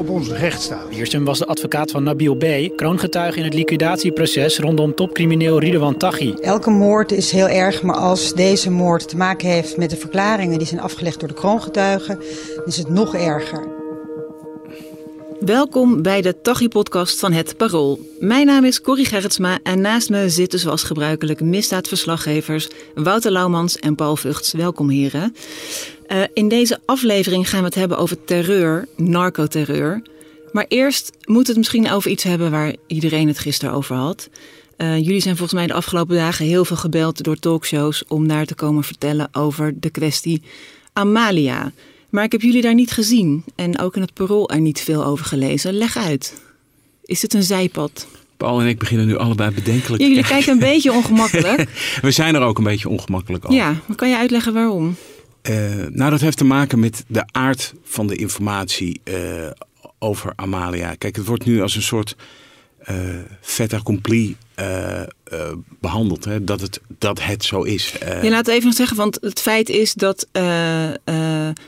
op onze rechtsstaat. Wiersum was de advocaat van Nabil B., kroongetuige in het liquidatieproces rondom topcrimineel Ridwan Taghi. Elke moord is heel erg, maar als deze moord te maken heeft met de verklaringen die zijn afgelegd door de kroongetuigen, is het nog erger. Welkom bij de Taghi-podcast van Het Parool. Mijn naam is Corrie Gerritsma en naast me zitten zoals gebruikelijk misdaadverslaggevers Wouter Laumans en Paul Vugts. Welkom heren. Uh, in deze aflevering gaan we het hebben over terreur, narcoterreur. Maar eerst moet het misschien over iets hebben waar iedereen het gisteren over had. Uh, jullie zijn volgens mij de afgelopen dagen heel veel gebeld door talkshows om daar te komen vertellen over de kwestie Amalia. Maar ik heb jullie daar niet gezien en ook in het parool er niet veel over gelezen. Leg uit. Is het een zijpad? Paul en ik beginnen nu allebei bedenkelijk. Ja, jullie kijken een beetje ongemakkelijk. We zijn er ook een beetje ongemakkelijk over. Ja, maar kan je uitleggen waarom? Uh, nou, dat heeft te maken met de aard van de informatie uh, over Amalia. Kijk, het wordt nu als een soort fait accompli behandeld. Hè? Dat, het, dat het zo is. Je laat even nog zeggen, want het feit is dat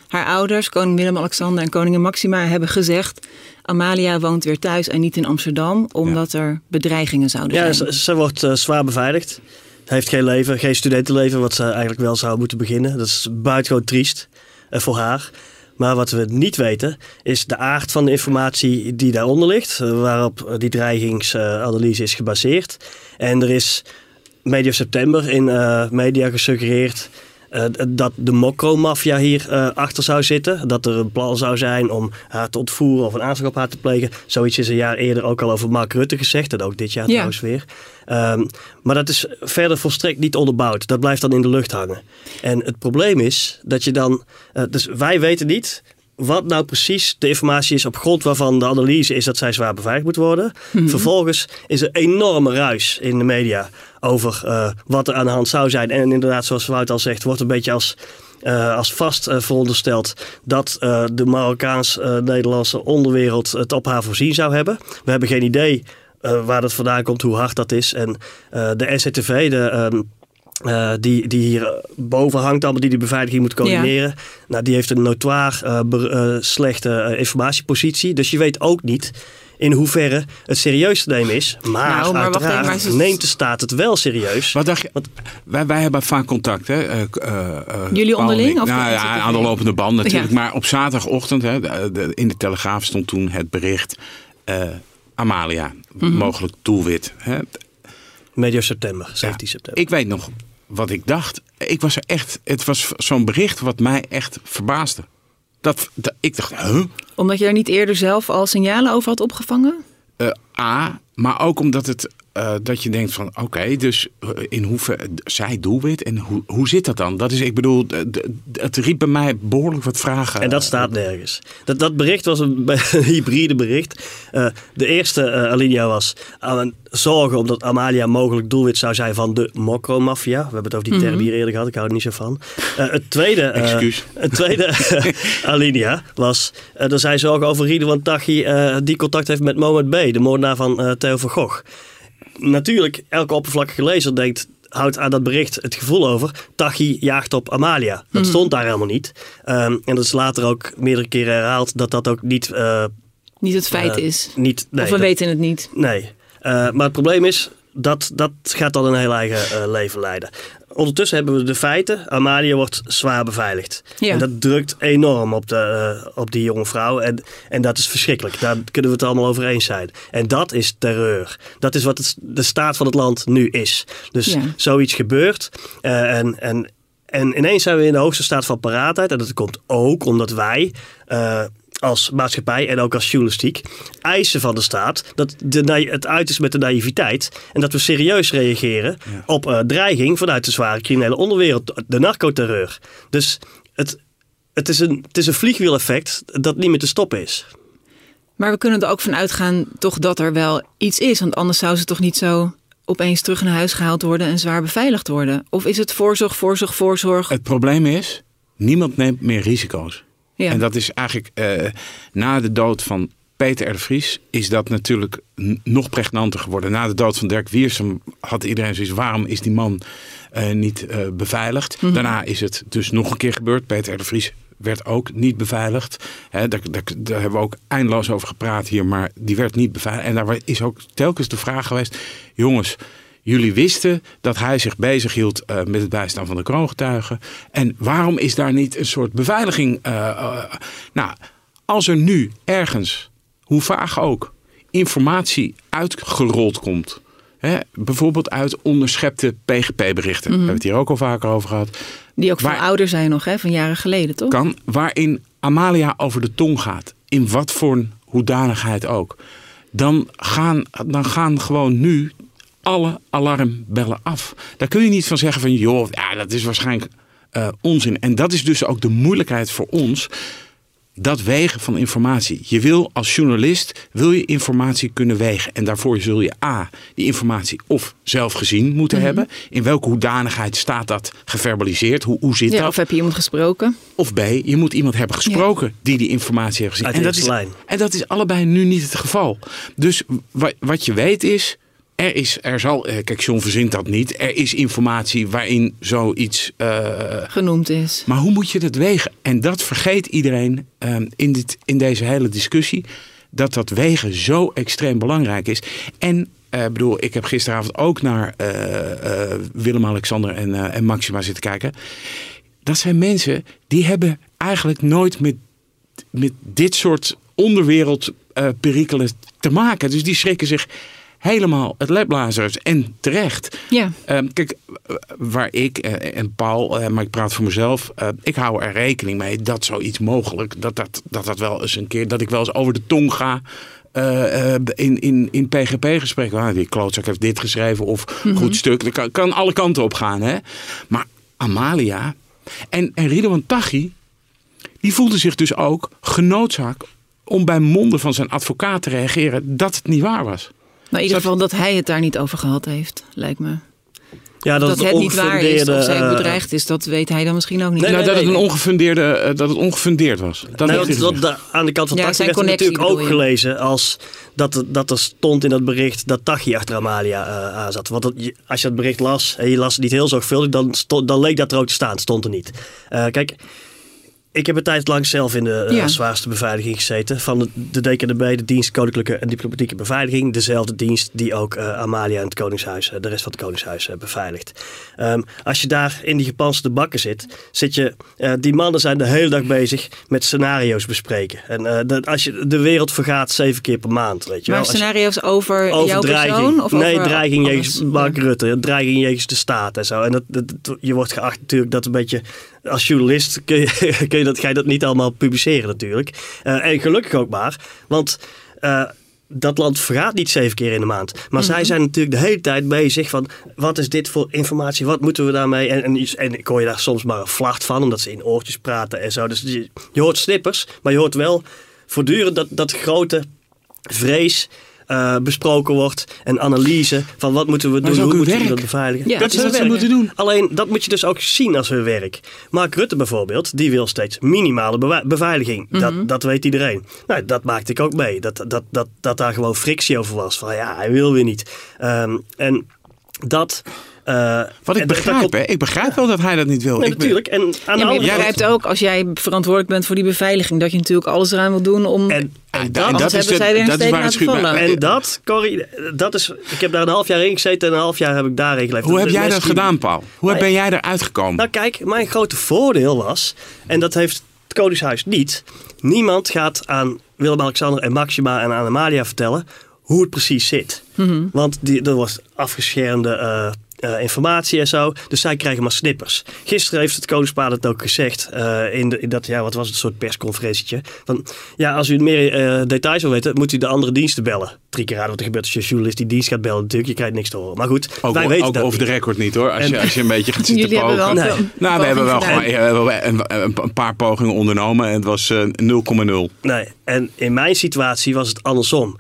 haar ouders, koning Willem-Alexander en koningin Maxima, hebben gezegd... Amalia woont weer thuis en niet in Amsterdam, omdat ja. er bedreigingen zouden ja, zijn. Ja, ze, ze, wordt zwaar beveiligd heeft geen leven, geen studentenleven, wat ze eigenlijk wel zou moeten beginnen. Dat is buitengewoon triest uh, voor haar. Maar wat we niet weten, is de aard van de informatie die daaronder ligt, waarop die dreigingsanalyse is gebaseerd. En er is medio september in uh, media gesuggereerd uh, dat de Mokro-maffia hier uh, achter zou zitten. Dat er een plan zou zijn om haar te ontvoeren of een aanslag op haar te plegen. Zoiets is een jaar eerder ook al over Mark Rutte gezegd. En ook dit jaar ja. trouwens weer. Um, maar dat is verder volstrekt niet onderbouwd. Dat blijft dan in de lucht hangen. En het probleem is dat je dan... Uh, dus wij weten niet wat nou precies de informatie is op grond waarvan de analyse is dat zij zwaar beveiligd moet worden. Mm-hmm. Vervolgens is er enorme ruis in de media over uh, wat er aan de hand zou zijn. En inderdaad, zoals Wout al zegt, wordt een beetje als, uh, als vast uh, verondersteld dat de Marokkaans-Nederlandse onderwereld het op haar voorzien zou hebben. We hebben geen idee waar dat vandaan komt, hoe hard dat is. En de NCTV, de... Uh, die, die hier boven hangt, allemaal die die beveiliging moet coördineren. Ja. Nou, die heeft een notoir uh, uh, slechte informatiepositie. Dus je weet ook niet in hoeverre het serieus te nemen is. Maar, nou, maar uiteraard wacht even, neemt de staat het wel serieus. Wat dacht je? Want wij, wij hebben vaak contact. Hè? Jullie onderling? Of nou, ja, aan de lopende band natuurlijk. Ja. Maar op zaterdagochtend hè, in de Telegraaf stond toen het bericht... Amalia, mm-hmm. mogelijk doelwit. Hè? Medio september, 17 ja, september. Ik weet nog wat ik dacht. Ik was er echt. Het was zo'n bericht wat mij echt verbaasde. Dat, dat ik dacht, huh? Omdat je daar niet eerder zelf al signalen over had opgevangen? Uh, A, maar ook omdat het uh, dat je denkt van oké, okay, dus in hoeverre zij doelwit en hoe, hoe zit dat dan? Dat is, ik bedoel, het riep bij mij behoorlijk wat vragen. En dat staat nergens. Dat, dat bericht was een, een hybride bericht. Uh, de eerste uh, alinea was aan zorgen omdat Amalia mogelijk doelwit zou zijn van de Mokro-maffia. We hebben het over die term hier eerder gehad, ik hou er niet zo van. het tweede, Excuus. het tweede alinea was, er zijn zorgen over Ridwan Taghi die contact heeft met Mohamed B., de moordenaar van Theo van Gogh natuurlijk, elke oppervlakkige lezer denkt, houdt aan dat bericht het gevoel over. Tachi jaagt op Amalia. Dat mm. stond daar helemaal niet. Um, en dat is later ook meerdere keren herhaald dat dat ook niet. Uh, niet het feit uh, is. Niet, nee, of we dat, weten het niet. Nee. Uh, maar het probleem is, dat, dat gaat dan een heel eigen leven leiden. Ondertussen hebben we de feiten. Amalia wordt zwaar beveiligd. Ja. En dat drukt enorm op, de, uh, op die jonge vrouw. En, en dat is verschrikkelijk. Daar kunnen we het allemaal over eens zijn. En dat is terreur. Dat is wat het, de staat van het land nu is. Dus ja. zoiets gebeurt. Uh, en, en, en ineens zijn we in de hoogste staat van paraatheid. En dat komt ook omdat wij... Uh, als maatschappij en ook als journalistiek eisen van de staat dat de, het uit is met de naïviteit en dat we serieus reageren ja. op uh, dreiging vanuit de zware criminele onderwereld, de narcoterreur. Dus het, het, is een, het is een vliegwieleffect dat niet meer te stoppen is. Maar we kunnen er ook van uitgaan toch dat er wel iets is, want anders zou ze toch niet zo opeens terug naar huis gehaald worden en zwaar beveiligd worden? Of is het voorzorg, voorzorg, voorzorg? Het probleem is, niemand neemt meer risico's. Ja. En dat is eigenlijk eh, na de dood van Peter R. de Vries is dat natuurlijk nog pregnanter geworden. Na de dood van Dirk Wiersum had iedereen zoiets, waarom is die man eh, niet eh, beveiligd? Daarna is het dus nog een keer gebeurd. Peter R. de Vries werd ook niet beveiligd. Daar, daar hebben we ook eindeloos over gepraat hier, maar die werd niet beveiligd. En daar is ook telkens de vraag geweest, jongens, jullie wisten dat hij zich bezig hield eh, met het bijstaan van de kroongetuigen. En waarom is daar niet een soort beveiliging? eh, eh, nou, als er nu ergens, hoe vaag ook, informatie uitgerold komt. Hè, bijvoorbeeld uit onderschepte PGP-berichten. We hebben het hier ook al vaker over gehad. Die ook veel ouder zijn nog, hè, van jaren geleden, toch? Kan, waarin Amalia over de tong gaat. In wat voor hoedanigheid ook. Dan gaan, dan gaan gewoon nu alle alarmbellen af. Daar kun je niet van zeggen van joh, ja, dat is waarschijnlijk eh, onzin. En dat is dus ook de moeilijkheid voor ons. Dat wegen van informatie. Je wil als journalist wil je informatie kunnen wegen. En daarvoor zul je A, die informatie of zelf gezien moeten Mhm. hebben. In welke hoedanigheid staat dat geverbaliseerd? Hoe, hoe zit Ja, dat? of heb je iemand gesproken? Of B, je moet iemand hebben gesproken die die informatie heeft gezien. Uit En dat, is, en dat is allebei nu niet het geval. Dus wa- wat je weet is, er is, er zal, eh, kijk John verzint dat niet. Er is informatie waarin zoiets, eh, Genoemd is. maar hoe moet je dat wegen? En dat vergeet iedereen ehm, in, dit, in deze hele discussie. Dat dat wegen zo extreem belangrijk is. En eh, bedoel, ik heb gisteravond ook naar Willem-Alexander en, en Maxima zitten kijken. Dat zijn mensen die hebben eigenlijk nooit met, met dit soort onderwereldperikelen te maken. Dus die schrikken zich helemaal het lepblazers. En terecht. Ja. Ehm, kijk, waar ik eh, en Paul, eh, maar ik praat voor mezelf, eh, ik hou er rekening mee dat zoiets mogelijk, dat dat, dat dat wel eens een keer, dat ik wel eens over de tong ga. in, in, in PGP-gesprekken. Ah, die klootzak heeft dit geschreven of goed stuk. Dat kan, kan alle kanten op gaan. Hè? Maar Amalia en, en Ridwan Taghi, die voelde zich dus ook genoodzaakt om bij monden van zijn advocaat te reageren dat het niet waar was. Nou, in ieder geval dat hij het daar niet over gehad heeft, lijkt me. Ja, Dat, dat, het niet waar is of ongefundeerde, zij eh, bedreigd is, dat weet hij dan misschien ook niet. Nee, nou, dat, het een ongefundeerde, eh, dat het ongefundeerd was. Dat aan de kant van Ja, zijn werd natuurlijk ook je. gelezen als dat, er- dat er stond in dat bericht dat Taghi achter Amalia eh, aan zat. Want dat, als je het bericht las en je las het niet heel zorgvuldig, dan, stond, dan leek dat er ook te staan. Het stond er niet. Eh, kijk, ik heb een tijd lang zelf in de eh, Ja. zwaarste beveiliging gezeten. Van de, de DKDB, de Dienst Koninklijke en Diplomatieke Beveiliging. Dezelfde dienst die ook eh, Amalia en het Koningshuis, eh, de rest van het Koningshuis beveiligt. Ehm, als je daar in die gepantserde bakken zit, zit je... die mannen zijn de hele dag bezig met scenario's bespreken. En dat, als je, de wereld vergaat zeven keer per maand, weet je maar wel. Je- scenario's over, over jouw dreiging. persoon? Of nee, over dreiging jegens Mark Rutte. Dreiging jegens de staat en zo. En dat- je wordt geacht natuurlijk dat een beetje... Als journalist kun je, kun je dat, ga je dat niet allemaal publiceren natuurlijk. Eh, en gelukkig ook maar. Want... eh, dat land vergaat niet zeven keer in de maand. Maar zij zijn natuurlijk de hele tijd bezig van... wat is dit voor informatie? Wat moeten we daarmee? En, en, en ik hoor je daar soms maar een vlacht van... omdat ze in oortjes praten en zo. Dus je, je hoort snippers, maar je hoort wel voortdurend dat, dat grote vrees eh, besproken wordt. En analyse van wat moeten we doen, hoe moeten we dat beveiligen. Ja, Dat is wat ze moeten doen. Alleen dat moet je dus ook zien als hun werk. Mark Rutte bijvoorbeeld, die wil steeds minimale beveiliging. dat, dat weet iedereen. Nou, dat maakte ik ook mee. Dat, dat, dat, dat daar gewoon frictie over was. Van ja, hij wil weer niet. Ehm, en dat... eh, Wat ik begrijp, dat hè? Ik begrijp wel dat hij dat niet wil. Nee, ik ben- natuurlijk. En aan de Ja, maar je andere kant- begrijpt ook, als jij verantwoordelijk bent voor die beveiliging, dat je natuurlijk alles eraan wil doen om... En, en en dat, Anders hebben zij weer een dat is steek waar het schuurt. En dat, Corrie, dat is. Ik heb daar een half jaar in gezeten en een half jaar heb ik daarin geleefd. Hoe heb Dus jij dat gedaan, Paul? Hoe Nou, ben jij eruit gekomen? Nou, kijk, mijn grote voordeel was, en dat heeft het Koningshuis niet. Niemand gaat aan Willem-Alexander en Maxima en aan Amalia vertellen hoe het precies zit. Want die, er was afgeschermde eh, eh, informatie en zo. Dus zij krijgen maar snippers. Gisteren heeft het Koningspaar het ook gezegd. eh, in, de, in dat, ja, wat was het, een soort persconferentietje. Van, ja, als u meer eh, details wil weten, moet u de andere diensten bellen. Drie keer raden wat er gebeurt als je journalist die dienst gaat bellen natuurlijk. Je krijgt niks te horen. Maar goed, Ook, wij weten ook dat over de record niet hoor. Als, je, als je een beetje gaat zitten wel pogen. Nee. Nou, we hebben wel poging gewoon gedaan. we hebben een, een, een paar pogingen ondernomen en het was eh, 0,0. Nee, en in mijn situatie was het andersom.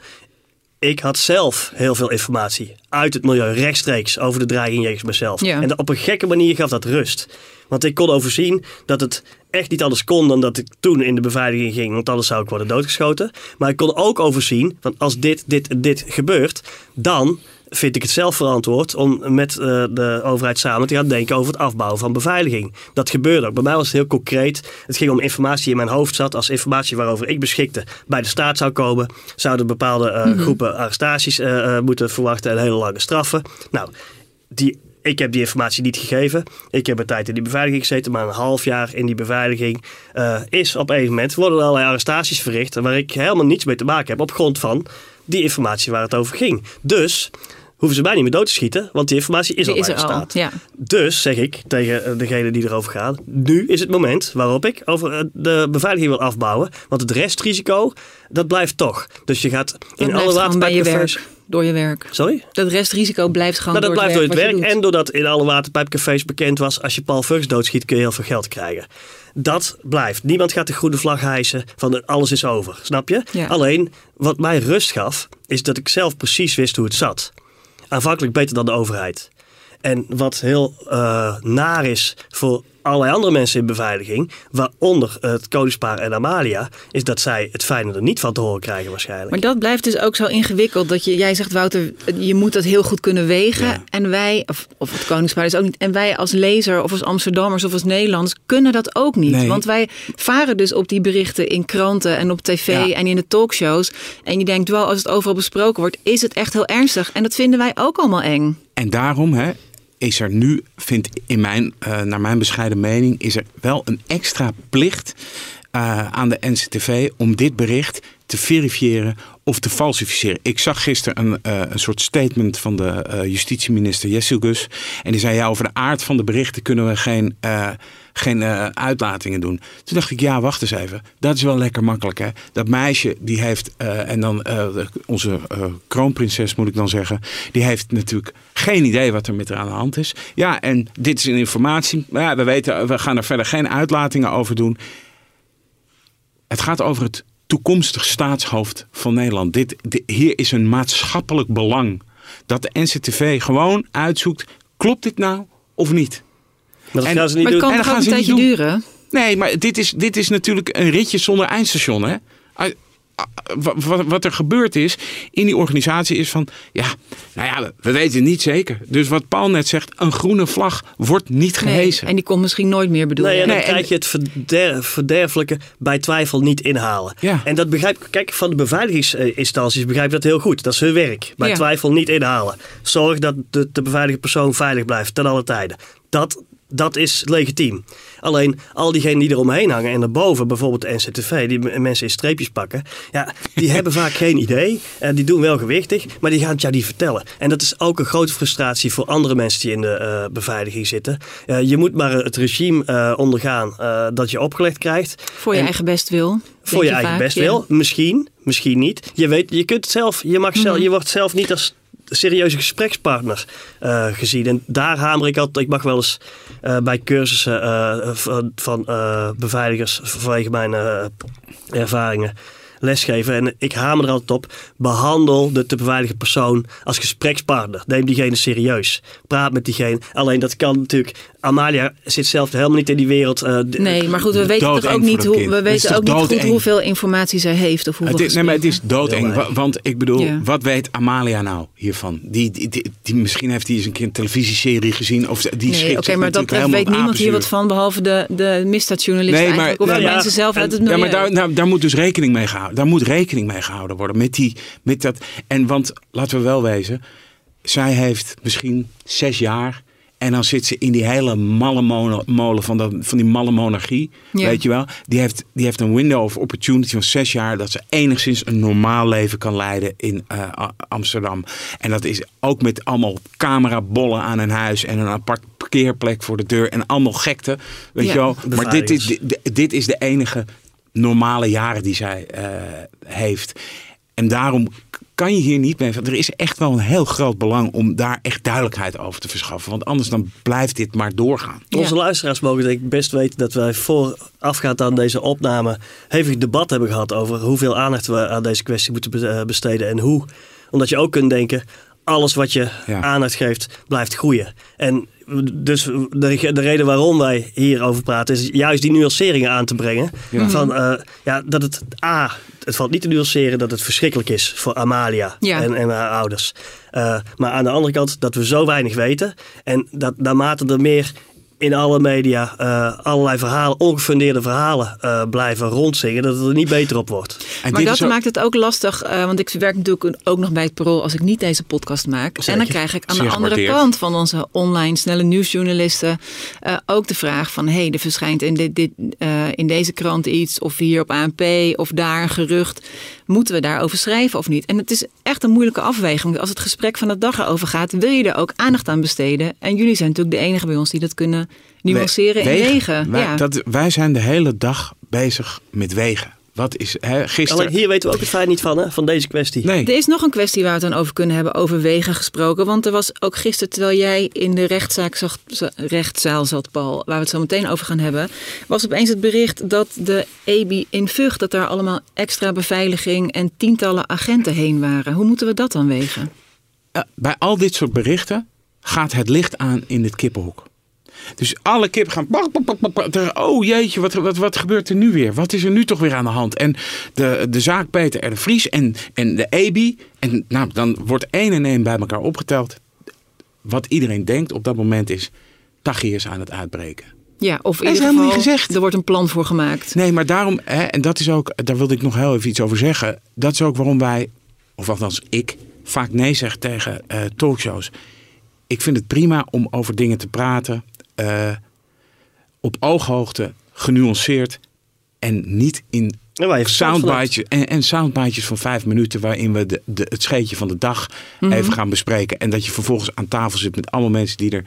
Ik had zelf heel veel informatie uit het milieu, rechtstreeks over de dreiging jegens mezelf. Ja. En op een gekke manier gaf dat rust. Want ik kon overzien dat het echt niet anders kon dan dat ik toen in de beveiliging ging, want anders zou ik worden doodgeschoten. Maar ik kon ook overzien, van als dit, dit en dit gebeurt, dan vind ik het zelf verantwoord om met eh, de overheid samen te gaan denken over het afbouwen van beveiliging. Dat gebeurde ook. Bij mij was het heel concreet. Het ging om informatie die in mijn hoofd zat. Als informatie waarover ik beschikte bij de staat zou komen, zouden bepaalde eh, groepen arrestaties eh, moeten verwachten en hele lange straffen. Nou, die, ik heb die informatie niet gegeven. Ik heb een tijd in die beveiliging gezeten, maar een half jaar in die beveiliging is op een moment worden er allerlei arrestaties verricht waar ik helemaal niets mee te maken heb op grond van die informatie waar het over ging. Dus hoeven ze mij niet meer dood te schieten, want die informatie is Die al is bij de al. staat. Ja. Dus zeg ik tegen eh, degene die erover gaan, nu is het moment waarop ik over eh, de beveiliging wil afbouwen, want het restrisico dat blijft toch. Dus je gaat in alle waterpijpcafés. werk. Door je werk. Sorry? Dat restrisico blijft gewoon Nou, dat door blijft het door het werk. werk. En doordat in alle waterpijpcafés bekend was, als je Paul Vugs doodschiet, kun je heel veel geld krijgen. Dat blijft. Niemand gaat de groene vlag hijsen van alles is over. Snap je? Ja. Alleen, wat mij rust gaf, is dat ik zelf precies wist hoe het zat. Aanvankelijk beter dan de overheid. En wat heel eh, naar is voor allerlei andere mensen in beveiliging, waaronder het koningspaar en Amalia, is dat zij het fijne er niet van te horen krijgen waarschijnlijk. Maar dat blijft dus ook zo ingewikkeld. Dat je, jij zegt, Wouter, je moet dat heel goed kunnen wegen. Ja. En wij, of, of het Koningspaar is ook niet. En wij als lezer of als Amsterdammers of als Nederlands kunnen dat ook niet. Nee. Want wij varen dus op die berichten in kranten en op tv Ja. en in de talkshows. En je denkt, wel, als het overal besproken wordt, is het echt heel ernstig. En dat vinden wij ook allemaal eng. En daarom hè, is er nu, vind in mijn, eh, naar mijn bescheiden mening, is er wel een extra plicht eh, aan de NCTV om dit bericht te verifiëren of te falsificeren. Ik zag gisteren een, eh, een soort statement van de eh, justitieminister Jessilgus. En die zei, ja, over de aard van de berichten kunnen we geen, eh, geen uitlatingen doen. Toen dacht ik, ja, wacht eens even. Dat is wel lekker makkelijk, hè. Dat meisje, die heeft, en dan onze kroonprinses moet ik dan zeggen, die heeft natuurlijk geen idee wat er met haar aan de hand is. Ja, en dit is een informatie. Maar ja, we weten, we gaan er verder geen uitlatingen over doen. Het gaat over het toekomstig staatshoofd van Nederland. Dit, di- hier is een maatschappelijk belang. Dat de NCTV gewoon uitzoekt, klopt dit nou of niet? maar dat en- gaan ze niet Maar het doen. kan En dan gaan een ze tijdje niet duren? Nee, maar dit is, dit is natuurlijk een ritje zonder eindstation. Hè? Wa- wa- Wat er gebeurd is in die organisatie is van... Ja, nou ja, we- we weten het niet zeker. Dus wat Paul net zegt, een groene vlag wordt niet Nee. gehezen. En die komt misschien nooit meer bedoel Nee, en dan Nee, en- krijg je het verder, verderfelijke bij twijfel niet inhalen. Ja. En dat begrijp ik. Kijk, van de beveiligingsinstanties begrijp ik dat heel goed. Dat is hun werk. Bij Ja. twijfel niet inhalen. Zorg dat de te beveiligen persoon veilig blijft ten alle tijden. Dat, dat is legitiem. Alleen al diegenen die eromheen hangen en daarboven, bijvoorbeeld de NCTV, die mensen in streepjes pakken, ja, die hebben vaak geen idee. En die doen wel gewichtig, maar die gaan het jou niet vertellen. En dat is ook een grote frustratie voor andere mensen die in de eh, beveiliging zitten. Eh, je moet maar het regime ondergaan dat je opgelegd krijgt. Voor je En- eigen bestwil. voor denk je eigen vaak, best ja. wil. Misschien, misschien niet. Je weet, je kunt het zelf, je, mag zelf, Mhm. je wordt zelf niet als serieuze gesprekspartner eh, gezien. En daar hamer ik altijd. Ik mag wel eens eh, bij cursussen eh, van, beveiligers vanwege mijn ervaringen lesgeven. En ik hamer er altijd op. Behandel de te beveiligen persoon als gesprekspartner. Neem diegene serieus. Praat met diegene. Alleen dat kan natuurlijk. Amalia zit zelf helemaal niet in die wereld. eh, d- Nee, maar goed, we weten toch ook niet, hoe, we weten ook niet goed hoeveel informatie zij heeft of hoeveel Het is, nee, maar het is doodeng. Wa-. Want ik bedoel, Ja. wat weet Amalia nou hiervan? Die, die, die, die- misschien heeft hij eens een keer een televisieserie gezien. Of die Nee, oké, zich maar dat weet niemand hier wat van, behalve de, de misdaadjournalisten Nee, maar- eigenlijk, of Nou de ja, mensen zelf uit het Ja, milieu. maar daar, daar, daar moet dus rekening mee gehouden. Daar moet rekening mee gehouden worden met die, met dat. En want laten we wel wezen, zij heeft misschien zes jaar. En dan zit ze in die hele malle molen van, dat, van die malle monarchie. Ja. Weet je wel? Die heeft, die heeft een window of opportunity van zes jaar. Dat ze enigszins een normaal leven kan leiden in eh, Amsterdam. En dat is ook met allemaal camerabollen aan een huis. En een apart parkeerplek voor de deur. En allemaal gekte. Weet Ja. je wel? Maar dit is, dit is de enige normale jaren die zij eh, heeft. En daarom kan je hier niet mee. Er is echt wel een heel groot belang om daar echt duidelijkheid over te verschaffen. Want anders dan blijft dit maar doorgaan. Ja. Onze luisteraars mogen denk ik best weten dat wij voorafgaand aan deze opname hevig debat hebben gehad over hoeveel aandacht we aan deze kwestie moeten eh, besteden en hoe Omdat je ook kunt denken, alles wat je Ja. aandacht geeft, blijft groeien. En dus de, de reden waarom wij hierover praten, is juist die nuanceringen aan te brengen. Ja. Van, eh, ja, dat het A, het valt niet te nuanceren dat het verschrikkelijk is voor Amalia Ja. en, en haar ouders. Eh, maar aan de andere kant dat we zo weinig weten. En dat naarmate er meer in alle media eh, allerlei verhalen, ongefundeerde verhalen eh, blijven rondzingen, dat het er niet beter op wordt. En Maar dit dat maakt het ook lastig, eh, want ik werk natuurlijk ook nog bij het Parool als ik niet deze podcast maak. En dan krijg ik aan Zeer de andere kant van onze online snelle nieuwsjournalisten eh, ook de vraag van... hé, hey, er verschijnt in, dit, dit, eh, in deze krant iets of hier op ANP of daar een gerucht. Moeten we daarover schrijven of niet? En het is echt een moeilijke afweging. Als het gesprek van de dag erover gaat, wil je er ook aandacht aan besteden. En jullie zijn natuurlijk de enige bij ons die dat kunnen nuanceren en wegen. Wij, ja. dat, wij zijn de hele dag bezig met wegen. Wat is hè, gisteren? Alleen hier weten we ook het feit niet van, hè, van deze kwestie. Nee. Er is nog een kwestie waar we het dan over kunnen hebben, over wegen gesproken. Want er was ook gisteren, terwijl jij in de rechtszaak zag, rechtszaal zat, Paul, waar we het zo meteen over gaan hebben, was opeens het bericht dat de EBI in Vught, dat daar allemaal extra beveiliging en tientallen agenten heen waren. Hoe moeten we dat dan wegen? Eh, bij al dit soort berichten gaat het licht aan in het kippenhok. Dus alle kippen gaan. Oh jeetje, wat, wat, wat gebeurt er nu weer? Wat is er nu toch weer aan de hand? En de, de zaak Peter R. de Vries en, en de EBI. En nou, dan wordt één en één bij elkaar opgeteld. Wat iedereen denkt op dat moment is. Tachi is aan het uitbreken. Ja, of in ieder geval, niet gezegd. er wordt een plan voor gemaakt. Nee, maar daarom, hè, en dat is ook, daar wilde ik nog heel even iets over zeggen. Dat is ook waarom wij, of althans ik, vaak nee zeg tegen eh, talkshows. Ik vind het prima om over dingen te praten. Eh, op ooghoogte, genuanceerd. En niet in En en, en soundbitejes van vijf minuten. waarin we de, de, het scheetje van de dag Mhm. even gaan bespreken. En dat je vervolgens aan tafel zit met allemaal mensen die er,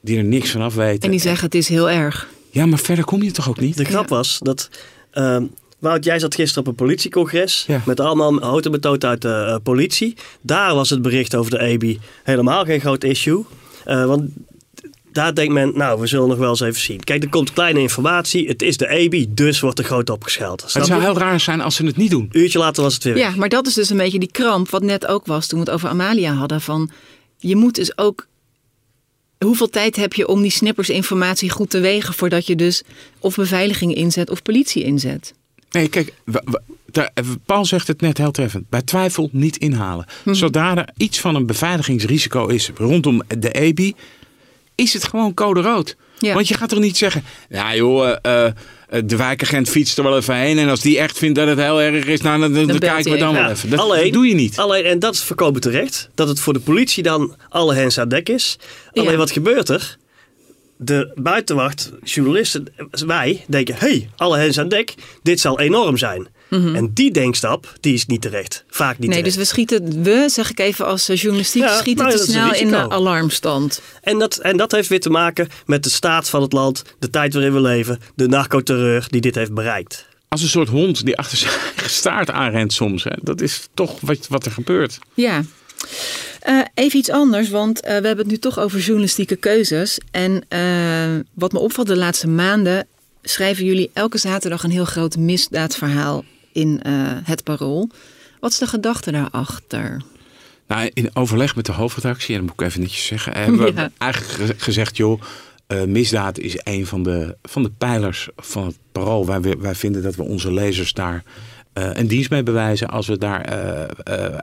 die er niks van af weten. En die zeggen het is heel erg. Ja, maar verder kom je toch ook niet? De grap Ja. was dat. ehm Wout, jij zat gisteren op een politiecongres. Ja. Met allemaal houten betoot uit de eh, politie. Daar was het bericht over de EBI helemaal geen groot issue. Eh, want daar denkt men, nou, we zullen nog wel eens even zien. Kijk, er komt kleine informatie. Het is de EBI, dus wordt er groot opgescheld. Het zou heel raar zijn als ze het niet doen. Een uurtje later was het weer. Ja, maar dat is dus een beetje die kramp wat net ook was toen we het over Amalia hadden. Van je moet dus ook. Hoeveel tijd heb je om die snippers informatie goed te wegen voordat je dus of beveiliging inzet of politie inzet? Nee, kijk, we- we- daar- Paul zegt het net heel treffend. Bij twijfel niet inhalen. Zodra er iets van een beveiligingsrisico is rondom de EBI, is het gewoon code rood. Ja. Want je gaat toch niet zeggen, nou joh, eh, eh, de wijkagent fietst er wel even heen. En als die echt vindt dat het heel erg is, nou, dan, dan, kijken we dan even. wel Ja, even. Dat, alleen- dat doe je niet. Alleen, en dat is voorkomen terecht, dat het voor de politie dan alle hens aan dek is. Alleen Ja. wat gebeurt er? De buitenwacht, journalisten, wij denken, hey, alle hens aan dek, dit zal enorm zijn. En die denkstap, die is niet terecht. Vaak niet Mhm. nee, dus terecht. we schieten, we zeg ik even als eh, journalistiek, Ja, schieten nou, te snel in de alarmstand. En, dat, en dat heeft weer te maken met de staat van het land, de tijd waarin we leven, de narcoterreur die dit heeft bereikt. Als een soort hond die achter zijn eigen staart aanrent soms. Hè. Dat is toch wat, wat er gebeurt. Ja. Eh, even iets anders, want eh, we hebben het nu toch over journalistieke keuzes. En eh, wat me opvalt de laatste maanden, schrijven jullie elke zaterdag een heel groot misdaadverhaal in eh, het Parool. Wat is de gedachte daarachter? Nou, in overleg met de hoofdredactie, en dat moet ik even netjes zeggen, hebben we eigenlijk ge- gezegd, joh, eh, misdaad is een van de, van de pijlers van het parool. Wij, wi- wij vinden dat we onze lezers daar een dienst mee bewijzen als we daar eh, eh,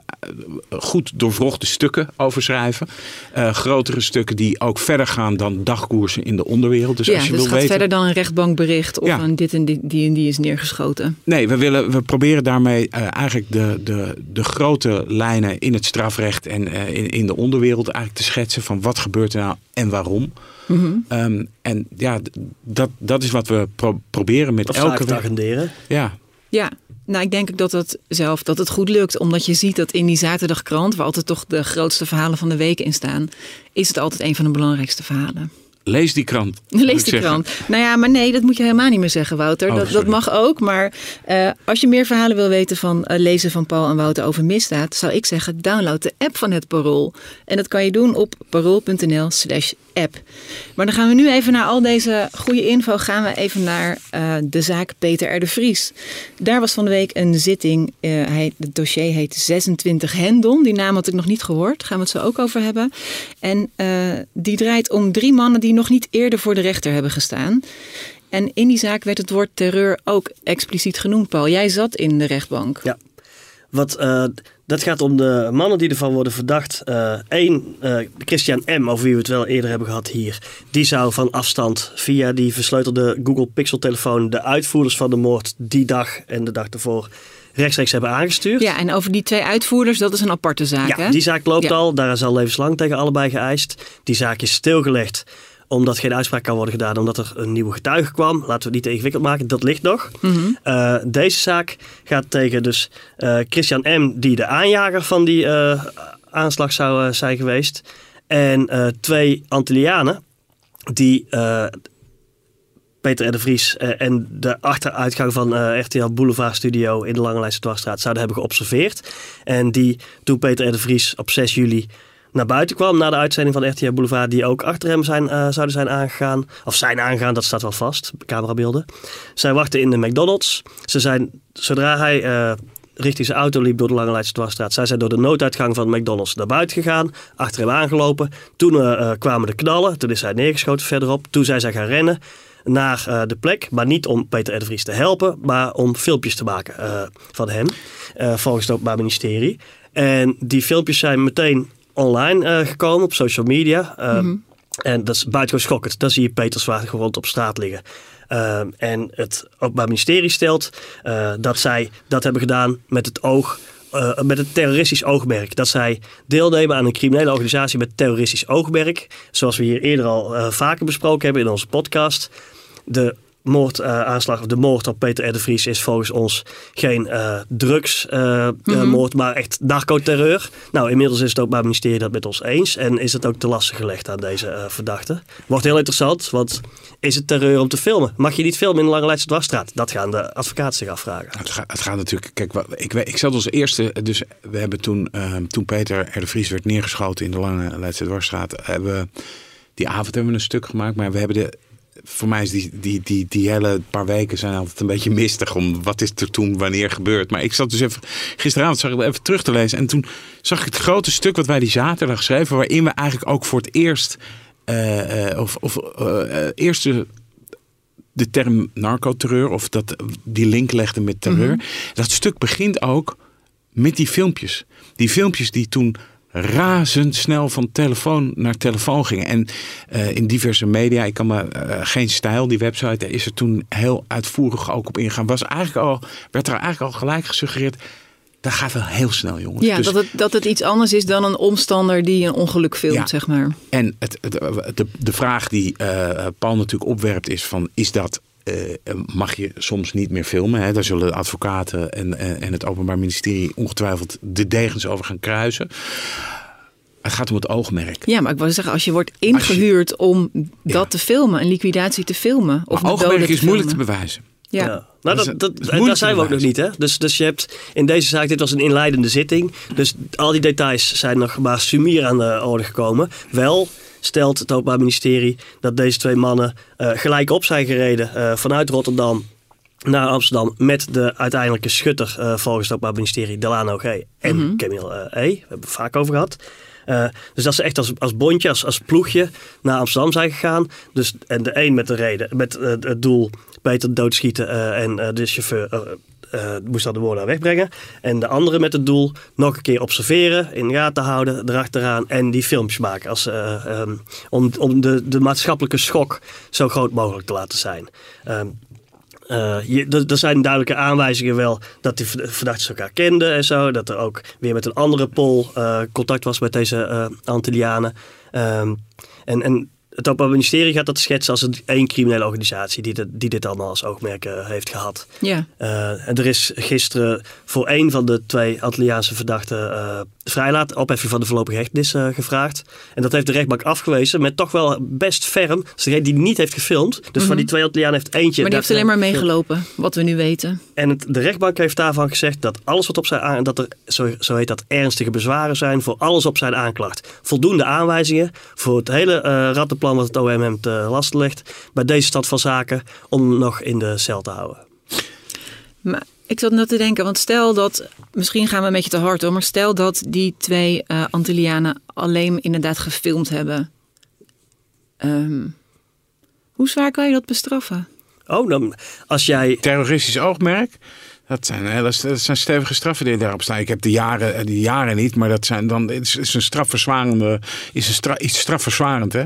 goed doorvrochte stukken over schrijven. Eh, grotere stukken die ook verder gaan dan dagkoersen in de onderwereld. Dus ja, als je dus wil het gaat weten, verder dan een rechtbankbericht of Ja. een dit en dit, die en die is neergeschoten. Nee, we, willen, we proberen daarmee eh, eigenlijk de, de, de grote lijnen in het strafrecht en eh, in, in de onderwereld eigenlijk te schetsen van wat gebeurt er nou en waarom. Mhm. Ehm, en ja, dat, dat is wat we pro- proberen met Of elke agenderen. Ja, Ja, nou ik denk ook dat het zelf dat het goed lukt. Omdat je ziet dat in die zaterdagkrant, waar altijd toch de grootste verhalen van de week in staan, is het altijd een van de belangrijkste verhalen. lees die krant. Lees die zeggen. krant. Nou ja, maar nee, dat moet je helemaal niet meer zeggen, Wouter. Oh, dat, dat mag ook. Maar eh, als je meer verhalen wil weten van eh, lezen van Paul en Wouter over misdaad, zou ik zeggen, download de app van het Parool. En dat kan je doen op parool.nl slash Maar dan gaan we nu even naar al deze goede info. Gaan we even naar uh, de zaak Peter R. de Vries. Daar was van de week een zitting. Uh, hij, het dossier heet 26 Hendon. Die naam had ik nog niet gehoord. Gaan we het zo ook over hebben. En uh, die draait om drie mannen die nog niet eerder voor de rechter hebben gestaan. En in die zaak werd het woord terreur ook expliciet genoemd, Paul. Jij zat in de rechtbank. Ja. Wat, uh, dat gaat om de mannen die ervan worden verdacht. Eén, uh, uh, Christian M., over wie we het wel eerder hebben gehad hier. Die zou van afstand via die versleutelde Google Pixel telefoon de uitvoerders van de moord die dag en de dag ervoor rechtstreeks hebben aangestuurd. Ja, en over die twee uitvoerders, dat is een aparte zaak. Ja, hè? die zaak loopt ja. al. Daar is al levenslang tegen allebei geëist. Die zaak is stilgelegd omdat geen uitspraak kan worden gedaan, omdat er een nieuwe getuige kwam. Laten we het niet te ingewikkeld maken, dat ligt nog. Mm -hmm. uh, deze zaak gaat tegen dus uh, Christian M., die de aanjager van die uh, aanslag zou zijn geweest. En twee Antillianen, die Peter R. de Vries en de achteruitgang van RTL Boulevard Studio in de Lange Leidse Dwarsstraat zouden hebben geobserveerd. En die toen Peter R. de Vries op 6 juli naar buiten kwam na de uitzending van RTL Boulevard, die ook achter hem zijn, uh, zouden zijn aangegaan. Of zijn aangegaan, dat staat wel vast, camerabeelden. Zij wachten in de McDonald's. Ze zijn, zodra hij uh, richting zijn auto liep door de Lange Leidse Dwarsstraat, zij zijn door de nooduitgang van de McDonald's naar buiten gegaan, achter hem aangelopen. Toen uh, kwamen de knallen, toen is hij neergeschoten verderop. Toen zijn zij gaan rennen naar de plek, maar niet om Peter R. de Vries te helpen, maar om filmpjes te maken van hem, volgens het Openbaar Ministerie. En die filmpjes zijn meteen online gekomen op social media. Mm -hmm. En dat is buitengewoon schokkend. Dan zie je Peter Zwaar gewond op straat liggen. Uh, en het Openbaar Ministerie stelt uh, dat zij dat hebben gedaan met het oog. Uh, met een terroristisch oogmerk. Dat zij deelnemen aan een criminele organisatie met terroristisch oogmerk. Zoals we hier eerder al vaker besproken hebben in onze podcast. De moordaanslag, uh, de moord op Peter R. de Vries is volgens ons geen uh, drugsmoord, uh, mm -hmm. maar echt narcoterreur. Nou, inmiddels is het ook bij het ministerie dat met ons eens en is het ook te lastig gelegd aan deze verdachte. Wordt heel interessant, want is het terreur om te filmen? Mag je niet filmen in de Lange Leidse Dwarsstraat? Dat gaan de advocaten zich afvragen. Het gaat, het gaat natuurlijk, kijk, ik, ik zat als eerste, dus we hebben toen, toen Peter R. de Vries werd neergeschoten in de Lange Leidse Dwarsstraat, hebben we, die avond hebben we een stuk gemaakt, maar we hebben de voor mij is die, die, die, die hele paar weken zijn altijd een beetje mistig om wat is er toen wanneer gebeurd. Maar ik zat dus even, gisteravond zag ik even terug te lezen en toen zag ik het grote stuk wat wij die zaterdag schreven, waarin we eigenlijk ook voor het eerst, uh, uh, of, of uh, eerste de term narcoterreur of dat die link legde met terreur. Mm -hmm. Dat stuk begint ook met die filmpjes. Die filmpjes die toen razendsnel van telefoon naar telefoon gingen. En uh, in diverse media, ik kan me uh, geen stijl, die website, is er toen heel uitvoerig ook op ingegaan. Was eigenlijk al, werd er eigenlijk al gelijk gesuggereerd. Dat gaat wel heel snel, jongens. Ja, dus, dat, het, dat het iets anders is dan een omstander die een ongeluk filmt, ja, zeg maar. En het, het, de, de vraag die uh, Paul natuurlijk opwerpt is van, is dat mag je soms niet meer filmen. Hè? Daar zullen advocaten en, en, en het Openbaar Ministerie ongetwijfeld de degens over gaan kruisen. Het gaat om het oogmerk. Ja, maar ik wil zeggen, als je wordt ingehuurd je, om dat ja. te filmen, een liquidatie te filmen. Of maar oogmerk is moeilijk te bewijzen. Ja. ja. Nou, dat, dat, dat daar zijn we ook nog niet. Hè? Dus, dus je hebt in deze zaak, dit was een inleidende zitting. Dus al die details zijn nog maar sumier aan de orde gekomen. Wel stelt het Openbaar Ministerie dat deze twee mannen uh, gelijk op zijn gereden uh, vanuit Rotterdam naar Amsterdam met de uiteindelijke schutter uh, volgens het Openbaar Ministerie Delano G. en mm -hmm. Camille E. We hebben het vaak over gehad. Uh, dus dat ze echt als, als bondje, als, als ploegje naar Amsterdam zijn gegaan. Dus, en de een met de reden, met uh, het doel Peter doodschieten uh, en de chauffeur uh, moest dat de woorden wegbrengen. En de andere met het doel nog een keer observeren, in gaten houden, erachteraan en die filmpjes maken. Als, uh, um, om om de, de maatschappelijke schok zo groot mogelijk te laten zijn. Um, je, er zijn duidelijke aanwijzingen wel dat die verdachten elkaar kenden en zo. Dat er ook weer met een andere pol contact was met deze uh, Antillianen. Um, en, en het Openbaar Ministerie gaat dat schetsen als een één criminele organisatie die, de, die dit allemaal als oogmerk uh, heeft gehad. Ja. Uh, en er is gisteren voor één van de twee Antilliaanse verdachten uh, vrijlaat, opheffing van de voorlopige hechtenis gevraagd. En dat heeft de rechtbank afgewezen met toch wel best ferm. Dus degene die niet heeft gefilmd. Dus mm -hmm. van die twee Antillianen heeft eentje. Maar die heeft alleen maar meegelopen, wat we nu weten. En het, de rechtbank heeft daarvan gezegd dat alles wat op zijn aan, dat er, zo, zo heet dat, ernstige bezwaren zijn voor alles op zijn aanklacht. Voldoende aanwijzingen voor het hele rattenplan plan wat het OM hem te last legt bij deze stand van zaken om nog in de cel te houden. Maar ik zat net te denken, want stel dat, misschien gaan we een beetje te hard hoor, maar stel dat die twee uh, Antillianen alleen inderdaad gefilmd hebben. Ehm, hoe zwaar kan je dat bestraffen? Oh, dan als jij. Terroristisch oogmerk. Dat zijn, dat zijn stevige straffen die daarop staan. Ik heb de jaren, eh, de jaren niet, maar dat zijn dan is, is een strafverzwarende, is een stra, iets strafverzwarend, hè?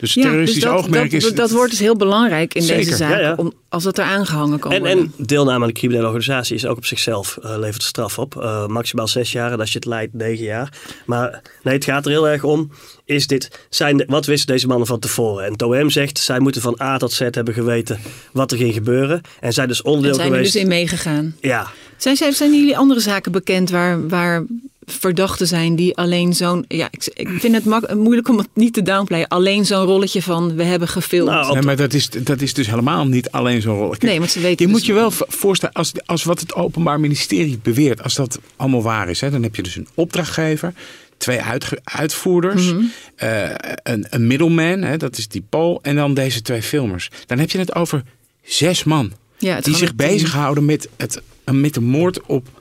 Dus ja, terroristisch dus dat, oogmerk dat, is. Dat wordt dus heel belangrijk in deze zaak, ja, om, als het er aangehangen kan en, worden. En deelname aan de criminele organisatie is ook op zichzelf uh, levert straf op. Uh, maximaal zes jaar en als je het leidt negen jaar. Maar nee, het gaat er heel erg om. Is dit, zijn de, wat wisten deze mannen van tevoren? En Toem zegt, zij moeten van A tot Z hebben geweten wat er ging gebeuren. En zij dus onderdeel en zijn geweest. er dus in meegegaan. Ja. Zijn, zijn, zijn jullie andere zaken bekend waar, waar verdachten zijn die alleen zo'n. Ja, ik, ik vind het mak, moeilijk om het niet te downplayen. Alleen zo'n rolletje van we hebben gefilmd. Nou, nee, maar dat is, dat is dus helemaal niet alleen zo'n rolletje. Nee, want ze weten. Je dus moet je wel voorstellen, als, als wat het Openbaar Ministerie beweert, als dat allemaal waar is, hè, dan heb je dus een opdrachtgever twee uitvoerders, mm -hmm. uh, een, een middleman, hè, dat is die Paul, en dan deze twee filmers. Dan heb je het over zes man ja, die zich bezighouden met, het, met de moord op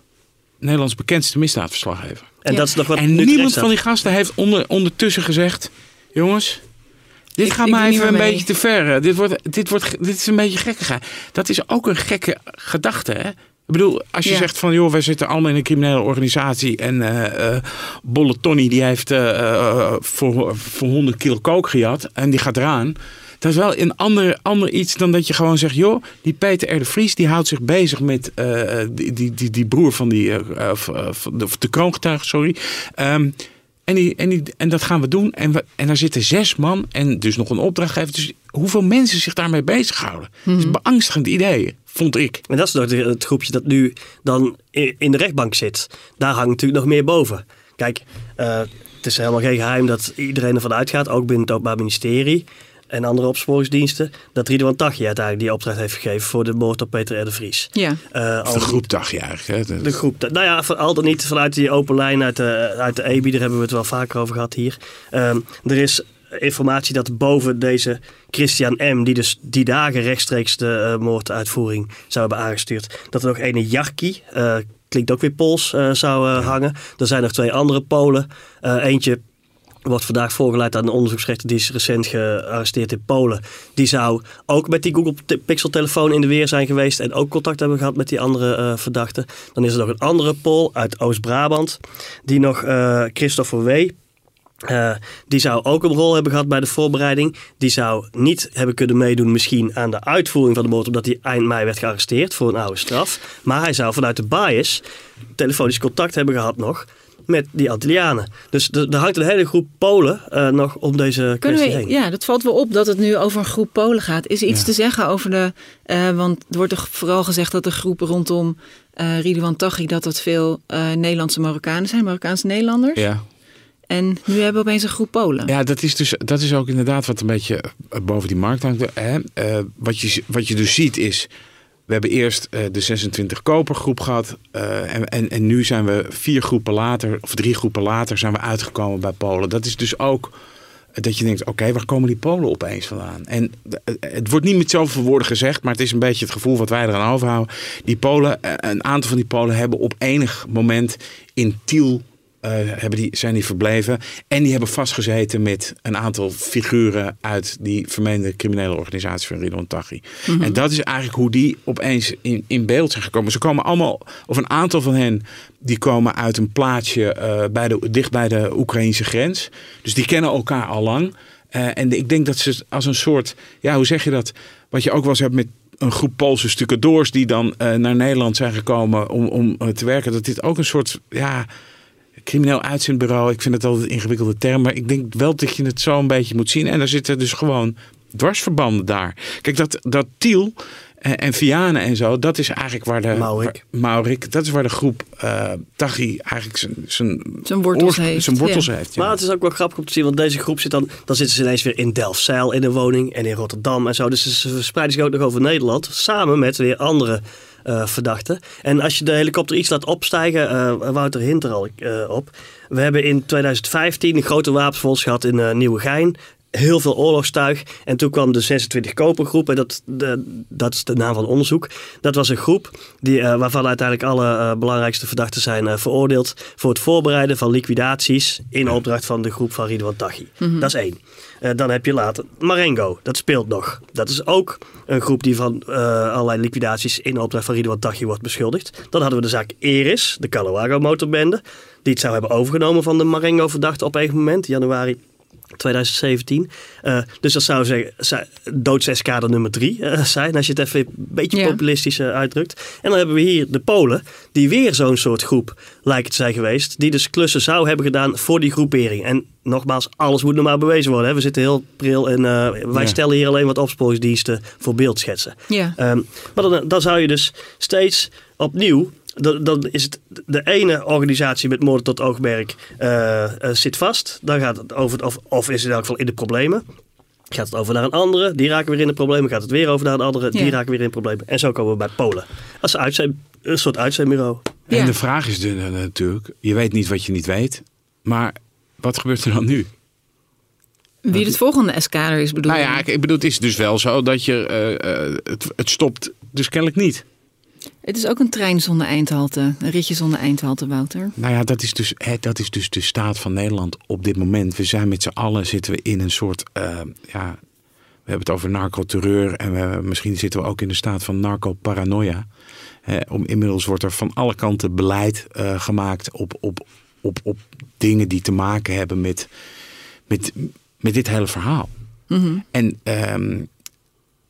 Nederlands bekendste misdaadverslaggever. En, dat is nog wat en niemand van die gasten heeft onder, ondertussen gezegd: jongens, dit Ik- gaat ik maar even een mee. beetje te ver. Dit, wordt, dit, wordt, dit is een beetje gekkigheid. Dat is ook een gekke gedachte, hè? Ik bedoel, als je Ja. zegt van, joh, wij zitten allemaal in een criminele organisatie en eh eh, Bolle Tony die heeft eh, eh, voor, voor 100 kilo kook gejat en die gaat eraan. Dat is wel een ander, ander iets dan dat je gewoon zegt, joh, die Peter R. de Vries die houdt zich bezig met eh, die, die, die, die broer van die, eh, eh, van de, de kroongetuige, sorry. Ehm, en, die, en, die, en dat gaan we doen. En, we, en daar zitten zes man en dus nog een opdrachtgever. Dus hoeveel mensen zich daarmee bezighouden. Dat is een beangstigend idee, vond ik. En dat is nog het groepje dat nu dan in de rechtbank zit. Daar hangt natuurlijk nog meer boven. Kijk, eh, het is helemaal geen geheim dat iedereen ervan uitgaat, ook binnen het Openbaar Ministerie en andere opsporingsdiensten, dat Ridwan Taghi uiteindelijk die opdracht heeft gegeven voor de moord op Peter R. de Vries. Ja. Eh, de ja, eigenlijk. Hè. De groep. Nou ja, al dan niet vanuit die open lijn uit de, uit de EBI, daar hebben we het wel vaker over gehad hier. Ehm, er is informatie dat boven deze Christian M., die dus die dagen rechtstreeks de eh, moorduitvoering zou hebben aangestuurd, dat er nog ene Jarki, eh, klinkt ook weer Pools, eh, zou hangen. Er zijn nog twee andere Polen. Eh, eentje wordt vandaag voorgeleid aan een onderzoeksrechter die is recent gearresteerd in Polen. Die zou ook met die Google Pixel telefoon in de weer zijn geweest en ook contact hebben gehad met die andere eh, verdachten. Dan is er nog een andere Pool uit Oost-Brabant, die nog eh, Christopher W. eh, die zou ook een rol hebben gehad bij de voorbereiding. Die zou niet hebben kunnen meedoen misschien aan de uitvoering van de moord, omdat hij eind mei werd gearresteerd voor een oude straf. Maar hij zou vanuit de bias telefonisch contact hebben gehad nog met die Antillianen. Dus er er hangt een hele groep Polen eh, nog om deze Kunnen kwestie we, heen. ja, dat valt wel op dat het nu over een groep Polen gaat. Is er iets Ja. te zeggen over de. eh, want er wordt toch vooral gezegd dat de groep rondom eh Ridwan Taghi. dat dat veel eh, Nederlandse Marokkanen zijn, Marokkaanse Nederlanders. Ja. En nu hebben we opeens een groep Polen. Ja, dat is, dus, dat is ook inderdaad wat een beetje boven die markt hangt. Hè? Eh, wat, je, wat je dus ziet is, we hebben eerst eh, de 26 kopergroep gehad. eh, en, en, en nu zijn we vier groepen later, of drie groepen later, zijn we uitgekomen bij Polen. Dat is dus ook dat je denkt, oké, waar komen die Polen opeens vandaan? En eh, het wordt niet met zoveel woorden gezegd, maar het is een beetje het gevoel wat wij eraan overhouden. Die Polen, eh, een aantal van die Polen hebben op enig moment in Tiel eh, hebben die, zijn die verbleven. En die hebben vastgezeten met een aantal figuren uit die vermeende criminele organisatie van Ridwan Taghi. En dat is eigenlijk hoe die opeens in, in beeld zijn gekomen. Ze komen allemaal, of een aantal van hen, die komen uit een plaatsje eh, bij de, dicht bij de Oekraïnse grens. Dus die kennen elkaar al lang. Eh, en ik denk dat ze als een soort, ja, hoe zeg je dat? Wat je ook wel eens hebt met een groep Poolse stucadoors die dan naar Nederland zijn gekomen om, om te werken. Dat dit ook een soort, ja, crimineel uitzendbureau. Ik vind het altijd een ingewikkelde term. Maar ik denk wel dat je het zo een beetje moet zien. En daar zitten dus gewoon dwarsverbanden daar. Kijk, dat, dat Tiel en, en Vianen en zo, dat is eigenlijk waar de... Maurik. waar- Maurik, dat is waar de groep eh Taghi eigenlijk zijn, zijn, Zijn wortels heeft, Zijn wortels ja. heeft ja. Maar het is ook wel grappig om te zien, want deze groep zit dan, dan zitten ze ineens weer in Delfzijl in een woning en in Rotterdam en zo. Dus ze verspreiden zich ook nog over Nederland, samen met weer andere eh, verdachten. En als je de helikopter iets laat opstijgen, eh Wouter hint er al eh, op. We hebben in 2015 een grote wapenfonds gehad in Nieuwegein. Heel veel oorlogstuig. En toen kwam de 26 Kopergroep. En dat, de, dat is de naam van het onderzoek. Dat was een groep die, uh, waarvan uiteindelijk alle uh, belangrijkste verdachten zijn uh, veroordeeld. voor het voorbereiden van liquidaties. in opdracht van de groep van Ridwan Taghi. Mm -hmm. Dat is één. dan heb je later Marengo. Dat speelt nog. Dat is ook een groep die van allerlei liquidaties. in opdracht van Ridwan Taghi wordt beschuldigd. Dan hadden we de zaak Eris, de Calawago motorbende. die het zou hebben overgenomen van de Marengo-verdachte op een moment. Januari 2017. Uh, dus dat zou zeggen doodseskader nummer drie uh, zijn, als je het even een beetje ja. populistisch uh, uitdrukt. En dan hebben we hier de Polen, die weer zo'n soort groep lijken te zijn geweest, die dus klussen zou hebben gedaan voor die groepering. En nogmaals, alles moet nog maar bewezen worden. Hè. We zitten heel pril en wij ja. stellen hier alleen wat opsporingsdiensten voor beeldschetsen. Ja. Um, maar dan, dan zou je dus steeds opnieuw dan, dan, is het de ene organisatie met moorden tot oogmerk uh, uh, zit vast. Dan gaat het over, of, of is het in elk geval in de problemen. Gaat het over naar een andere, die raken weer in de problemen. Gaat het weer over naar een andere, die ja. raken weer in de problemen. En zo komen we bij Polen. Als uitzend, een soort uitzendbureau. Ja. En de vraag is dus, natuurlijk, je weet niet wat je niet weet. Maar wat gebeurt er dan nu? Wie het volgende eskader is bedoel Nou ja, ik bedoel, het is dus wel zo dat je, uh, het, het stopt dus kennelijk niet. Het is ook een trein zonder eindhalte, een ritje zonder eindhalte, Wouter. Nou ja, dat is dus, hè, dat is dus de staat van Nederland op dit moment. We zijn met z'n allen zitten we in een soort, uh, ja, we hebben het over narcoterreur en we, misschien zitten we ook in de staat van narcoparanoia. om, inmiddels wordt er van alle kanten beleid uh, gemaakt op, op, op, op dingen die te maken hebben met, met, met dit hele verhaal. Mm -hmm. En um,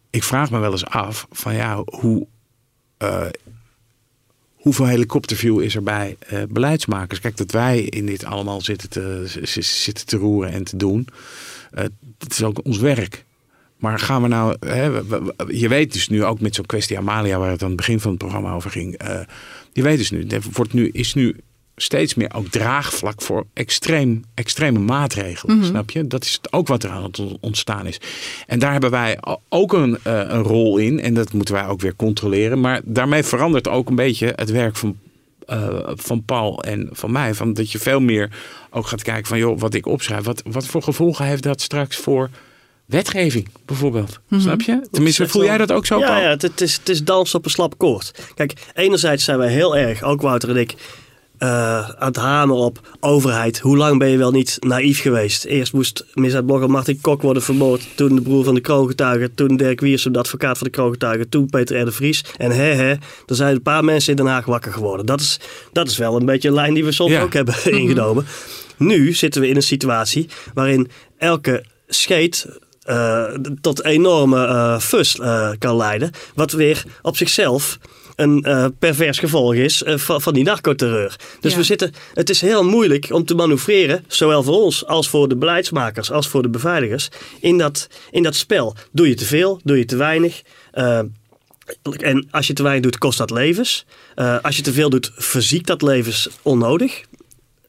ik vraag me wel eens af van ja, hoe uh, hoeveel helikopterview is er bij uh, beleidsmakers? Kijk, dat wij in dit allemaal zitten te, zitten te roeren en te doen. Uh, dat is ook ons werk. Maar gaan we nou. Hè, je weet dus nu ook met zo'n kwestie Amalia, waar het aan het begin van het programma over ging. Je weet dus nu, wordt nu, is nu steeds meer ook draagvlak voor extreem, extreme maatregelen. Mm -hmm. Snap je? Dat is ook wat er aan het ontstaan is. En daar hebben wij ook een, uh, een rol in. En dat moeten wij ook weer controleren. Maar daarmee verandert ook een beetje het werk van, uh, van Paul en van mij. Van dat je veel meer ook gaat kijken van joh, wat ik opschrijf. Wat, wat voor gevolgen heeft dat straks voor wetgeving bijvoorbeeld. Mm -hmm. Snap je? Tenminste, voel jij dat ook zo? Ja, Paul? ja het, is, het is dans op een slap koord. Kijk, enerzijds zijn wij heel erg, ook Wouter en ik uh, aan het hameren op overheid. Hoe lang ben je wel niet naïef geweest? Eerst moest misdaadblogger Martin Kok worden vermoord. Toen de broer van de kroongetuigen. Toen Dirk Wiersum, de advocaat van de kroongetuigen. Toen Peter R. de Vries. En hè hè, er zijn een paar mensen in Den Haag wakker geworden. Dat is, dat is wel een beetje een lijn die we soms ja. ook hebben ingenomen. Nu zitten we in een situatie waarin elke scheet uh, tot enorme uh, fus uh, kan leiden. Wat weer op zichzelf een uh, pervers gevolg is uh, van, van die narcoterreur. Dus ja. we zitten, het is heel moeilijk om te manoeuvreren, zowel voor ons als voor de beleidsmakers, als voor de beveiligers, in dat, in dat spel. Doe je te veel, doe je te weinig. Uh, en als je te weinig doet, kost dat levens. als je te veel doet, verziekt dat levens onnodig.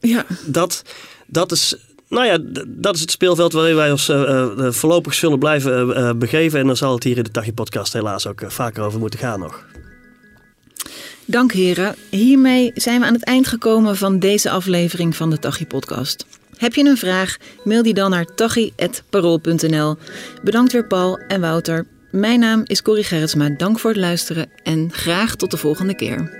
Ja. Dat, dat is nou ja, dat is het speelveld waarin wij ons uh, uh, voorlopig zullen blijven uh, begeven. En dan zal het hier in de Tachi podcast helaas ook vaker over moeten gaan nog. Dank heren. Hiermee zijn we aan het eind gekomen van deze aflevering van de Tachi podcast. Heb je een vraag? Mail die dan naar tachi.parool.nl. Bedankt weer Paul en Wouter. Mijn naam is Corrie Gerritsma. Dank voor het luisteren en graag tot de volgende keer.